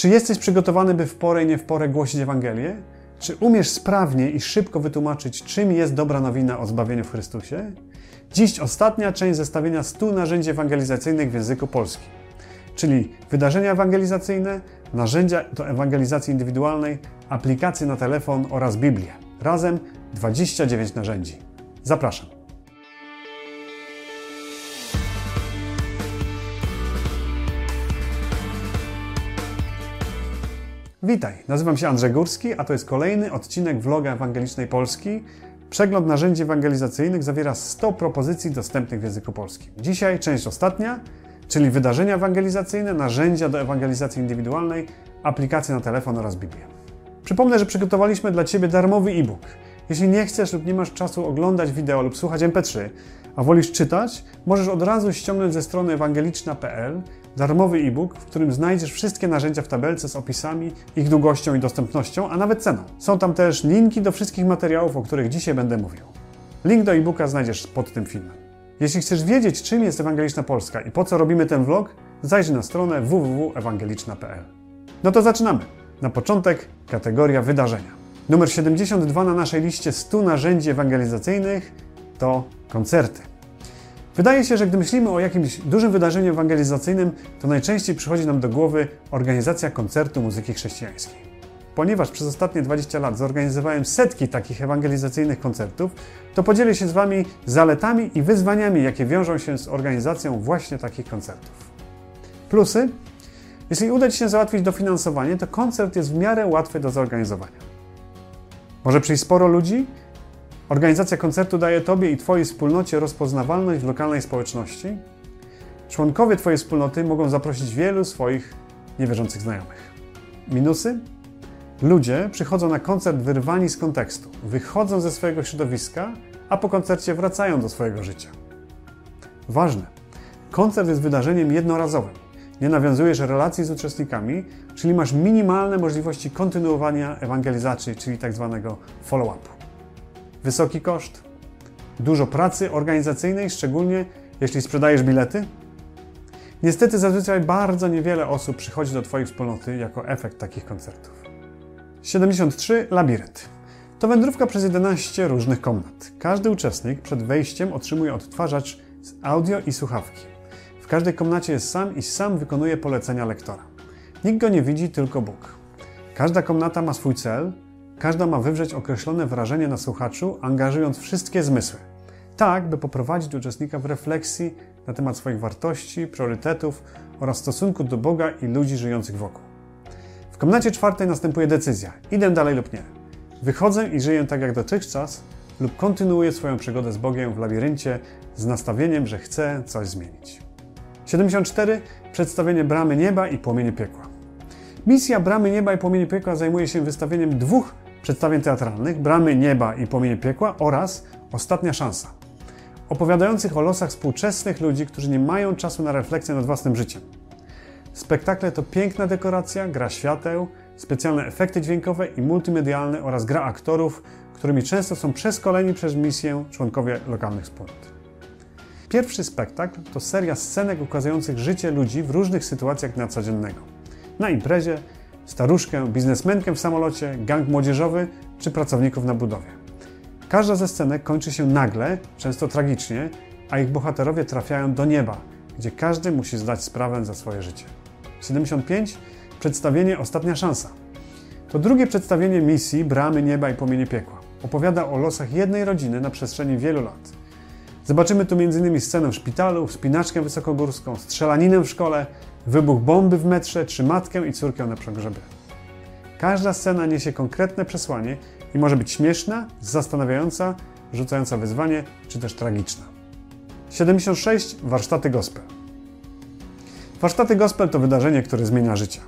Czy jesteś przygotowany, by w porę i nie w porę głosić Ewangelię? Czy umiesz sprawnie i szybko wytłumaczyć, czym jest dobra nowina o zbawieniu w Chrystusie? Dziś ostatnia część zestawienia 100 narzędzi ewangelizacyjnych w języku polskim, czyli wydarzenia ewangelizacyjne, narzędzia do ewangelizacji indywidualnej, aplikacje na telefon oraz Biblię. Razem 29 narzędzi. Zapraszam. Witaj, nazywam się Andrzej Górski, a to jest kolejny odcinek vloga Ewangelicznej Polski. Przegląd narzędzi ewangelizacyjnych zawiera 100 propozycji dostępnych w języku polskim. Dzisiaj część ostatnia, czyli wydarzenia ewangelizacyjne, narzędzia do ewangelizacji indywidualnej, aplikacje na telefon oraz Biblię. Przypomnę, że przygotowaliśmy dla Ciebie darmowy e-book. Jeśli nie chcesz lub nie masz czasu oglądać wideo lub słuchać MP3, a wolisz czytać, możesz od razu ściągnąć ze strony ewangeliczna.pl darmowy e-book, w którym znajdziesz wszystkie narzędzia w tabelce z opisami, ich długością i dostępnością, a nawet ceną. Są tam też linki do wszystkich materiałów, o których dzisiaj będę mówił. Link do e-booka znajdziesz pod tym filmem. Jeśli chcesz wiedzieć, czym jest Ewangeliczna Polska i po co robimy ten vlog, zajrzyj na stronę www.ewangeliczna.pl. No to zaczynamy. Na początek kategoria wydarzenia. Numer 72 na naszej liście 100 narzędzi ewangelizacyjnych to koncerty. Wydaje się, że gdy myślimy o jakimś dużym wydarzeniu ewangelizacyjnym, to najczęściej przychodzi nam do głowy organizacja koncertu muzyki chrześcijańskiej. Ponieważ przez ostatnie 20 lat zorganizowałem setki takich ewangelizacyjnych koncertów, to podzielę się z Wami zaletami i wyzwaniami, jakie wiążą się z organizacją właśnie takich koncertów. Plusy? Jeśli uda Ci się załatwić dofinansowanie, to koncert jest w miarę łatwy do zorganizowania. Może przyjść sporo ludzi, Organizacja koncertu daje Tobie i Twojej wspólnocie rozpoznawalność w lokalnej społeczności. Członkowie Twojej wspólnoty mogą zaprosić wielu swoich niewierzących znajomych. Minusy? Ludzie przychodzą na koncert wyrwani z kontekstu, wychodzą ze swojego środowiska, a po koncercie wracają do swojego życia. Ważne. Koncert jest wydarzeniem jednorazowym. Nie nawiązujesz relacji z uczestnikami, czyli masz minimalne możliwości kontynuowania ewangelizacji, czyli tak zwanego follow-upu. Wysoki koszt, dużo pracy organizacyjnej, szczególnie jeśli sprzedajesz bilety. Niestety zazwyczaj bardzo niewiele osób przychodzi do Twojej wspólnoty jako efekt takich koncertów. 73. Labirynt. To wędrówka przez 11 różnych komnat. Każdy uczestnik przed wejściem otrzymuje odtwarzacz z audio i słuchawki. W każdej komnacie jest sam i sam wykonuje polecenia lektora. Nikt go nie widzi, tylko Bóg. Każda komnata ma swój cel, Każda ma wywrzeć określone wrażenie na słuchaczu, angażując wszystkie zmysły. Tak, by poprowadzić uczestnika w refleksji na temat swoich wartości, priorytetów oraz stosunku do Boga i ludzi żyjących wokół. W komnacie czwartej następuje decyzja: idę dalej lub nie. Wychodzę i żyję tak jak dotychczas, lub kontynuuję swoją przygodę z Bogiem w labiryncie z nastawieniem, że chcę coś zmienić. 74. Przedstawienie bramy nieba i płomienie piekła. Misja Bramy Nieba i Płomienie Piekła zajmuje się wystawieniem dwóch przedstawień teatralnych Bramy Nieba i Płomienie Piekła oraz Ostatnia Szansa, opowiadających o losach współczesnych ludzi, którzy nie mają czasu na refleksję nad własnym życiem. Spektakle to piękna dekoracja, gra świateł, specjalne efekty dźwiękowe i multimedialne oraz gra aktorów, którymi często są przeszkoleni przez misję członkowie lokalnych wspólnot. Pierwszy spektakl to seria scenek ukazujących życie ludzi w różnych sytuacjach dnia codziennego. Na imprezie, staruszkę, biznesmenkę w samolocie, gang młodzieżowy czy pracowników na budowie. Każda ze scenek kończy się nagle, często tragicznie, a ich bohaterowie trafiają do nieba, gdzie każdy musi zdać sprawę za swoje życie. 75. Przedstawienie Ostatnia Szansa. To drugie przedstawienie misji Bramy Nieba i Płomienie Piekła. Opowiada o losach jednej rodziny na przestrzeni wielu lat. Zobaczymy tu m.in. scenę w szpitalu, wspinaczkę wysokogórską, strzelaninę w szkole, wybuch bomby w metrze czy matkę i córkę na pogrzebie. Każda scena niesie konkretne przesłanie i może być śmieszna, zastanawiająca, rzucająca wyzwanie, czy też tragiczna. 76. Warsztaty Gospel. Warsztaty Gospel to wydarzenie, które zmienia życie.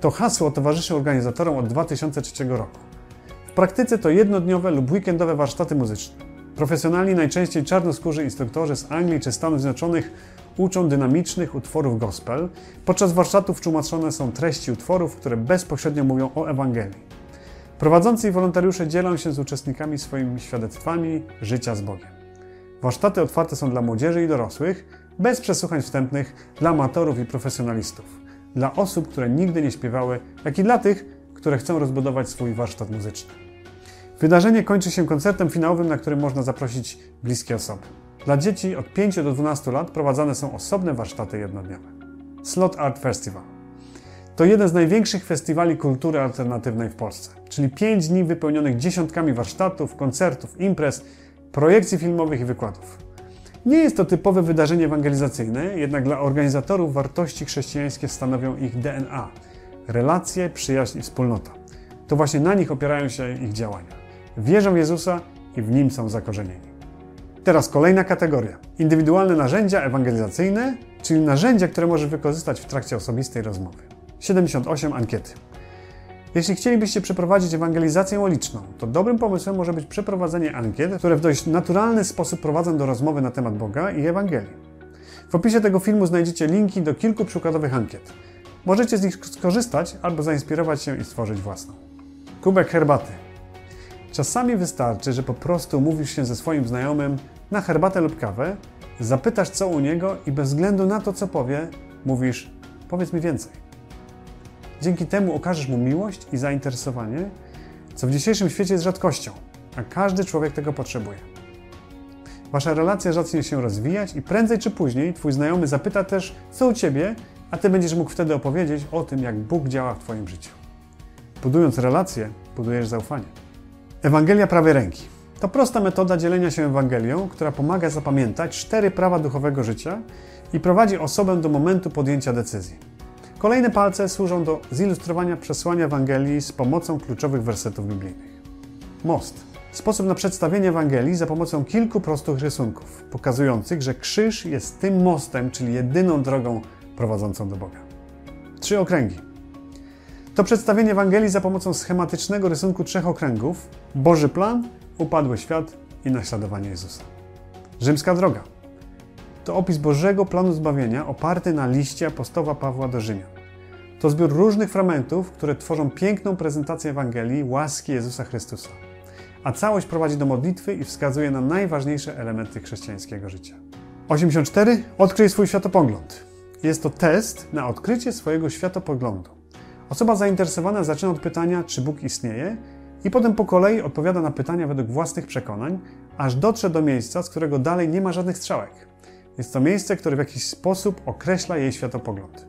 To hasło towarzyszy organizatorom od 2003 roku. W praktyce to jednodniowe lub weekendowe warsztaty muzyczne. Profesjonalni, najczęściej czarnoskórzy instruktorzy z Anglii czy Stanów Zjednoczonych uczą dynamicznych utworów gospel. Podczas warsztatów tłumaczone są treści utworów, które bezpośrednio mówią o Ewangelii. Prowadzący i wolontariusze dzielą się z uczestnikami swoimi świadectwami życia z Bogiem. Warsztaty otwarte są dla młodzieży i dorosłych, bez przesłuchań wstępnych dla amatorów i profesjonalistów. dla osób, które nigdy nie śpiewały, jak i dla tych, które chcą rozbudować swój warsztat muzyczny. Wydarzenie kończy się koncertem finałowym, na którym można zaprosić bliskie osoby. Dla dzieci od 5 do 12 lat prowadzone są osobne warsztaty jednodniowe. Slot Art Festival. To jeden z największych festiwali kultury alternatywnej w Polsce, czyli 5 dni wypełnionych dziesiątkami warsztatów, koncertów, imprez, projekcji filmowych i wykładów. Nie jest to typowe wydarzenie ewangelizacyjne, jednak dla organizatorów wartości chrześcijańskie stanowią ich DNA relacje, przyjaźń i wspólnota. To właśnie na nich opierają się ich działania. Wierzą w Jezusa i w nim są zakorzenieni. Teraz kolejna kategoria. Indywidualne narzędzia ewangelizacyjne, czyli narzędzia, które możesz wykorzystać w trakcie osobistej rozmowy. 78 ankiety. Jeśli chcielibyście przeprowadzić ewangelizację uliczną, to dobrym pomysłem może być przeprowadzenie ankiet, które w dość naturalny sposób prowadzą do rozmowy na temat Boga i Ewangelii. W opisie tego filmu znajdziecie linki do kilku przykładowych ankiet. Możecie z nich skorzystać albo zainspirować się i stworzyć własną. Kubek herbaty. Czasami wystarczy, że po prostu mówisz się ze swoim znajomym na herbatę lub kawę, zapytasz co u niego i bez względu na to, co powie, mówisz: Powiedz mi więcej. Dzięki temu okażesz mu miłość i zainteresowanie, co w dzisiejszym świecie jest rzadkością, a każdy człowiek tego potrzebuje. Wasza relacja zacznie się rozwijać i prędzej czy później Twój znajomy zapyta też, co u Ciebie, a Ty będziesz mógł wtedy opowiedzieć o tym, jak Bóg działa w Twoim życiu. Budując relacje, budujesz zaufanie. Ewangelia prawej ręki. To prosta metoda dzielenia się Ewangelią, która pomaga zapamiętać cztery prawa duchowego życia i prowadzi osobę do momentu podjęcia decyzji. Kolejne palce służą do zilustrowania przesłania Ewangelii z pomocą kluczowych wersetów biblijnych. Most. Sposób na przedstawienie Ewangelii za pomocą kilku prostych rysunków, pokazujących, że krzyż jest tym mostem, czyli jedyną drogą prowadzącą do Boga. Trzy okręgi. To przedstawienie Ewangelii za pomocą schematycznego rysunku trzech okręgów: Boży plan, upadły świat i naśladowanie Jezusa. Rzymska droga. To opis Bożego planu zbawienia oparty na liście apostoła Pawła do Rzymian. To zbiór różnych fragmentów, które tworzą piękną prezentację Ewangelii łaski Jezusa Chrystusa. A całość prowadzi do modlitwy i wskazuje na najważniejsze elementy chrześcijańskiego życia. 84. Odkryj swój światopogląd. Jest to test na odkrycie swojego światopoglądu. Osoba zainteresowana zaczyna od pytania, czy Bóg istnieje, i potem po kolei odpowiada na pytania według własnych przekonań, aż dotrze do miejsca, z którego dalej nie ma żadnych strzałek. Jest to miejsce, które w jakiś sposób określa jej światopogląd.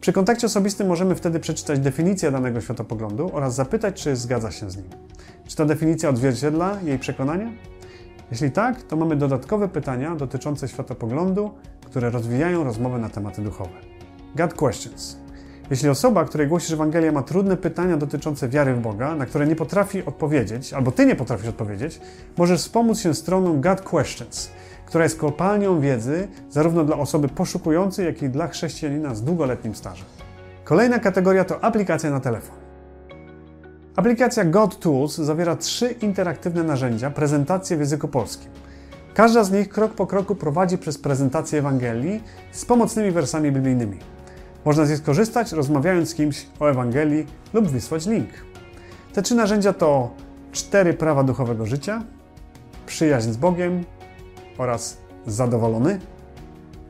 Przy kontakcie osobistym możemy wtedy przeczytać definicję danego światopoglądu oraz zapytać, czy zgadza się z nim. Czy ta definicja odzwierciedla jej przekonania? Jeśli tak, to mamy dodatkowe pytania dotyczące światopoglądu, które rozwijają rozmowę na tematy duchowe. God questions. Jeśli osoba, której głosisz Ewangelię, ma trudne pytania dotyczące wiary w Boga, na które nie potrafi odpowiedzieć, albo ty nie potrafisz odpowiedzieć, możesz wspomóc się stroną God Questions, która jest kopalnią wiedzy zarówno dla osoby poszukującej, jak i dla chrześcijanina z długoletnim stażem. Kolejna kategoria to aplikacja na telefon. Aplikacja God Tools zawiera trzy interaktywne narzędzia, prezentacje w języku polskim. Każda z nich krok po kroku prowadzi przez prezentację Ewangelii z pomocnymi wersami biblijnymi. Można z nich skorzystać rozmawiając z kimś o Ewangelii lub wysłać link. Te trzy narzędzia to cztery prawa duchowego życia, przyjaźń z Bogiem oraz zadowolony.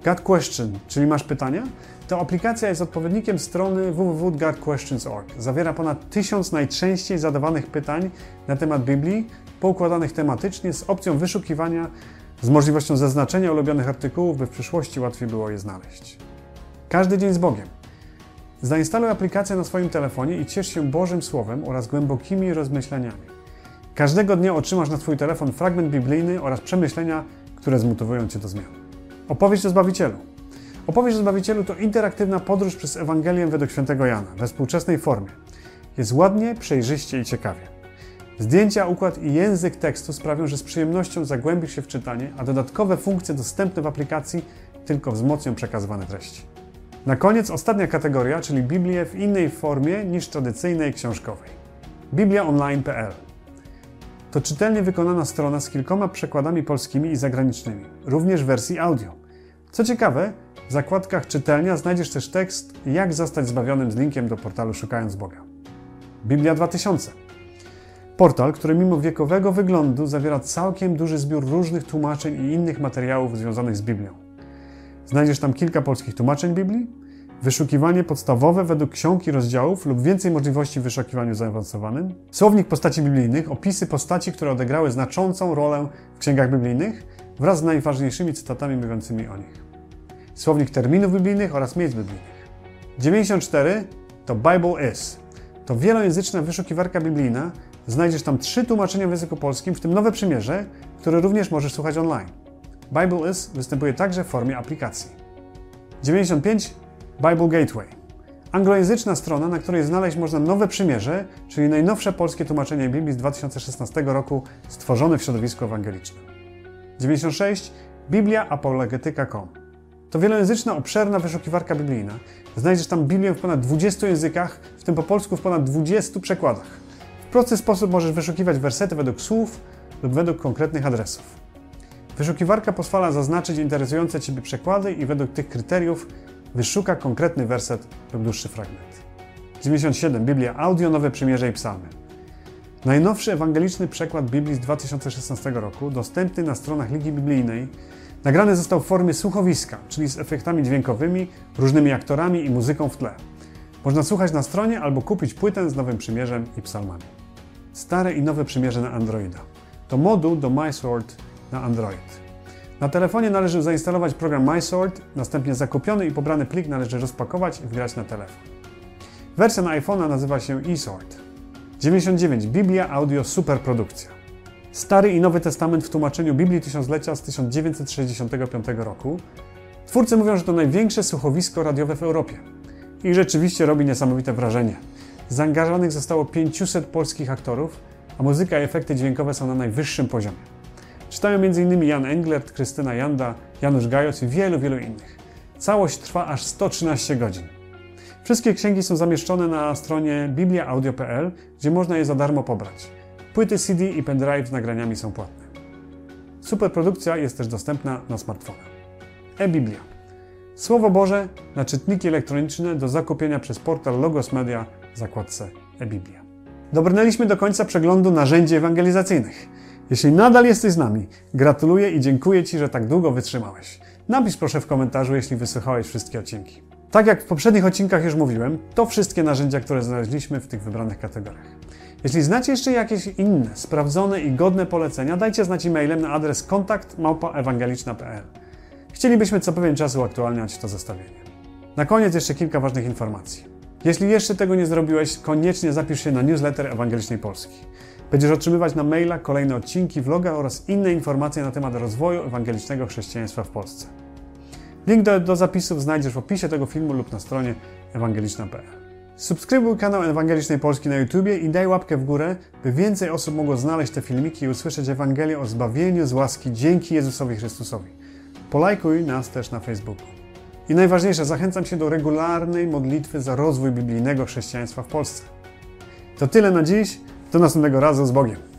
God Question, czyli masz pytania? Ta aplikacja jest odpowiednikiem strony www.godquestions.org. Zawiera ponad tysiąc najczęściej zadawanych pytań na temat Biblii, poukładanych tematycznie z opcją wyszukiwania, z możliwością zaznaczenia ulubionych artykułów, by w przyszłości łatwiej było je znaleźć. Każdy dzień z Bogiem. Zainstaluj aplikację na swoim telefonie i ciesz się Bożym Słowem oraz głębokimi rozmyśleniami. Każdego dnia otrzymasz na Twój telefon fragment biblijny oraz przemyślenia, które zmotywują Cię do zmian. Opowieść o Zbawicielu. Opowieść o Zbawicielu to interaktywna podróż przez Ewangelię według świętego Jana we współczesnej formie. Jest ładnie, przejrzyście i ciekawie. Zdjęcia, układ i język tekstu sprawią, że z przyjemnością zagłębisz się w czytanie, a dodatkowe funkcje dostępne w aplikacji tylko wzmocnią przekazywane treści. Na koniec ostatnia kategoria, czyli Biblię w innej formie niż tradycyjnej książkowej. BibliaOnline.pl To czytelnie wykonana strona z kilkoma przekładami polskimi i zagranicznymi, również w wersji audio. Co ciekawe, w zakładkach czytelnia znajdziesz też tekst Jak zostać zbawionym z linkiem do portalu Szukając Boga. Biblia 2000 Portal, który mimo wiekowego wyglądu zawiera całkiem duży zbiór różnych tłumaczeń i innych materiałów związanych z Biblią. Znajdziesz tam kilka polskich tłumaczeń Biblii, wyszukiwanie podstawowe według ksiąg i rozdziałów lub więcej możliwości w wyszukiwaniu zaawansowanym, słownik postaci biblijnych, opisy postaci, które odegrały znaczącą rolę w księgach biblijnych wraz z najważniejszymi cytatami mówiącymi o nich, słownik terminów biblijnych oraz miejsc biblijnych. 94 to Bible is. To wielojęzyczna wyszukiwarka biblijna. Znajdziesz tam trzy tłumaczenia w języku polskim, w tym Nowe Przymierze, które również możesz słuchać online. Bible is występuje także w formie aplikacji. 95 Bible Gateway. Anglojęzyczna strona, na której znaleźć można Nowe Przymierze, czyli najnowsze polskie tłumaczenie Biblii z 2016 roku, stworzone w środowisku ewangelicznym. 96 BibliaApologetyka.com. To wielojęzyczna, obszerna wyszukiwarka biblijna. Znajdziesz tam Biblię w ponad 20 językach, w tym po polsku w ponad 20 przekładach. W prosty sposób możesz wyszukiwać wersety według słów lub według konkretnych adresów. Wyszukiwarka pozwala zaznaczyć interesujące Ciebie przekłady i według tych kryteriów wyszuka konkretny werset lub dłuższy fragment. 97. Biblia Audio, Nowe Przymierze i Psalmy. Najnowszy ewangeliczny przekład Biblii z 2016 roku, dostępny na stronach Ligi Biblijnej, nagrany został w formie słuchowiska, czyli z efektami dźwiękowymi, różnymi aktorami i muzyką w tle. Można słuchać na stronie albo kupić płytę z Nowym Przymierzem i Psalmami. Stare i Nowe Przymierze na Androida. To moduł do MySword na Android. Na telefonie należy zainstalować program MySword, następnie zakupiony i pobrany plik należy rozpakować i wgrać na telefon. Wersja na iPhone'a nazywa się eSword. 99. Biblia Audio Superprodukcja. Stary i Nowy Testament w tłumaczeniu Biblii Tysiąclecia z 1965 roku. Twórcy mówią, że to największe słuchowisko radiowe w Europie. I rzeczywiście robi niesamowite wrażenie. Zaangażowanych zostało 500 polskich aktorów, a muzyka i efekty dźwiękowe są na najwyższym poziomie. Czytają m.in. Jan Englert, Krystyna Janda, Janusz Gajos i wielu, wielu innych. Całość trwa aż 113 godzin. Wszystkie księgi są zamieszczone na stronie bibliaaudio.pl, gdzie można je za darmo pobrać. Płyty CD i pendrive z nagraniami są płatne. Superprodukcja jest też dostępna na smartfona. E-Biblia. Słowo Boże na czytniki elektroniczne do zakupienia przez portal Logos Media w zakładce e-Biblia. Dobrnęliśmy do końca przeglądu narzędzi ewangelizacyjnych. Jeśli nadal jesteś z nami, gratuluję i dziękuję Ci, że tak długo wytrzymałeś. Napisz proszę w komentarzu, jeśli wysłuchałeś wszystkie odcinki. Tak jak w poprzednich odcinkach już mówiłem, to wszystkie narzędzia, które znaleźliśmy w tych wybranych kategoriach. Jeśli znacie jeszcze jakieś inne, sprawdzone i godne polecenia, dajcie znać e-mailem na adres kontakt Chcielibyśmy co pewien czas uaktualniać to zestawienie. Na koniec jeszcze kilka ważnych informacji. Jeśli jeszcze tego nie zrobiłeś, koniecznie zapisz się na newsletter Ewangelicznej Polski. Będziesz otrzymywać na maila kolejne odcinki, vloga oraz inne informacje na temat rozwoju ewangelicznego chrześcijaństwa w Polsce. Link do, do zapisów znajdziesz w opisie tego filmu lub na stronie ewangeliczna.pl. Subskrybuj kanał Ewangelicznej Polski na YouTubie i daj łapkę w górę, by więcej osób mogło znaleźć te filmiki i usłyszeć Ewangelię o zbawieniu z łaski dzięki Jezusowi Chrystusowi. Polajkuj nas też na Facebooku. I najważniejsze, zachęcam się do regularnej modlitwy za rozwój biblijnego chrześcijaństwa w Polsce. To tyle na dziś. Do następnego razu z Bogiem.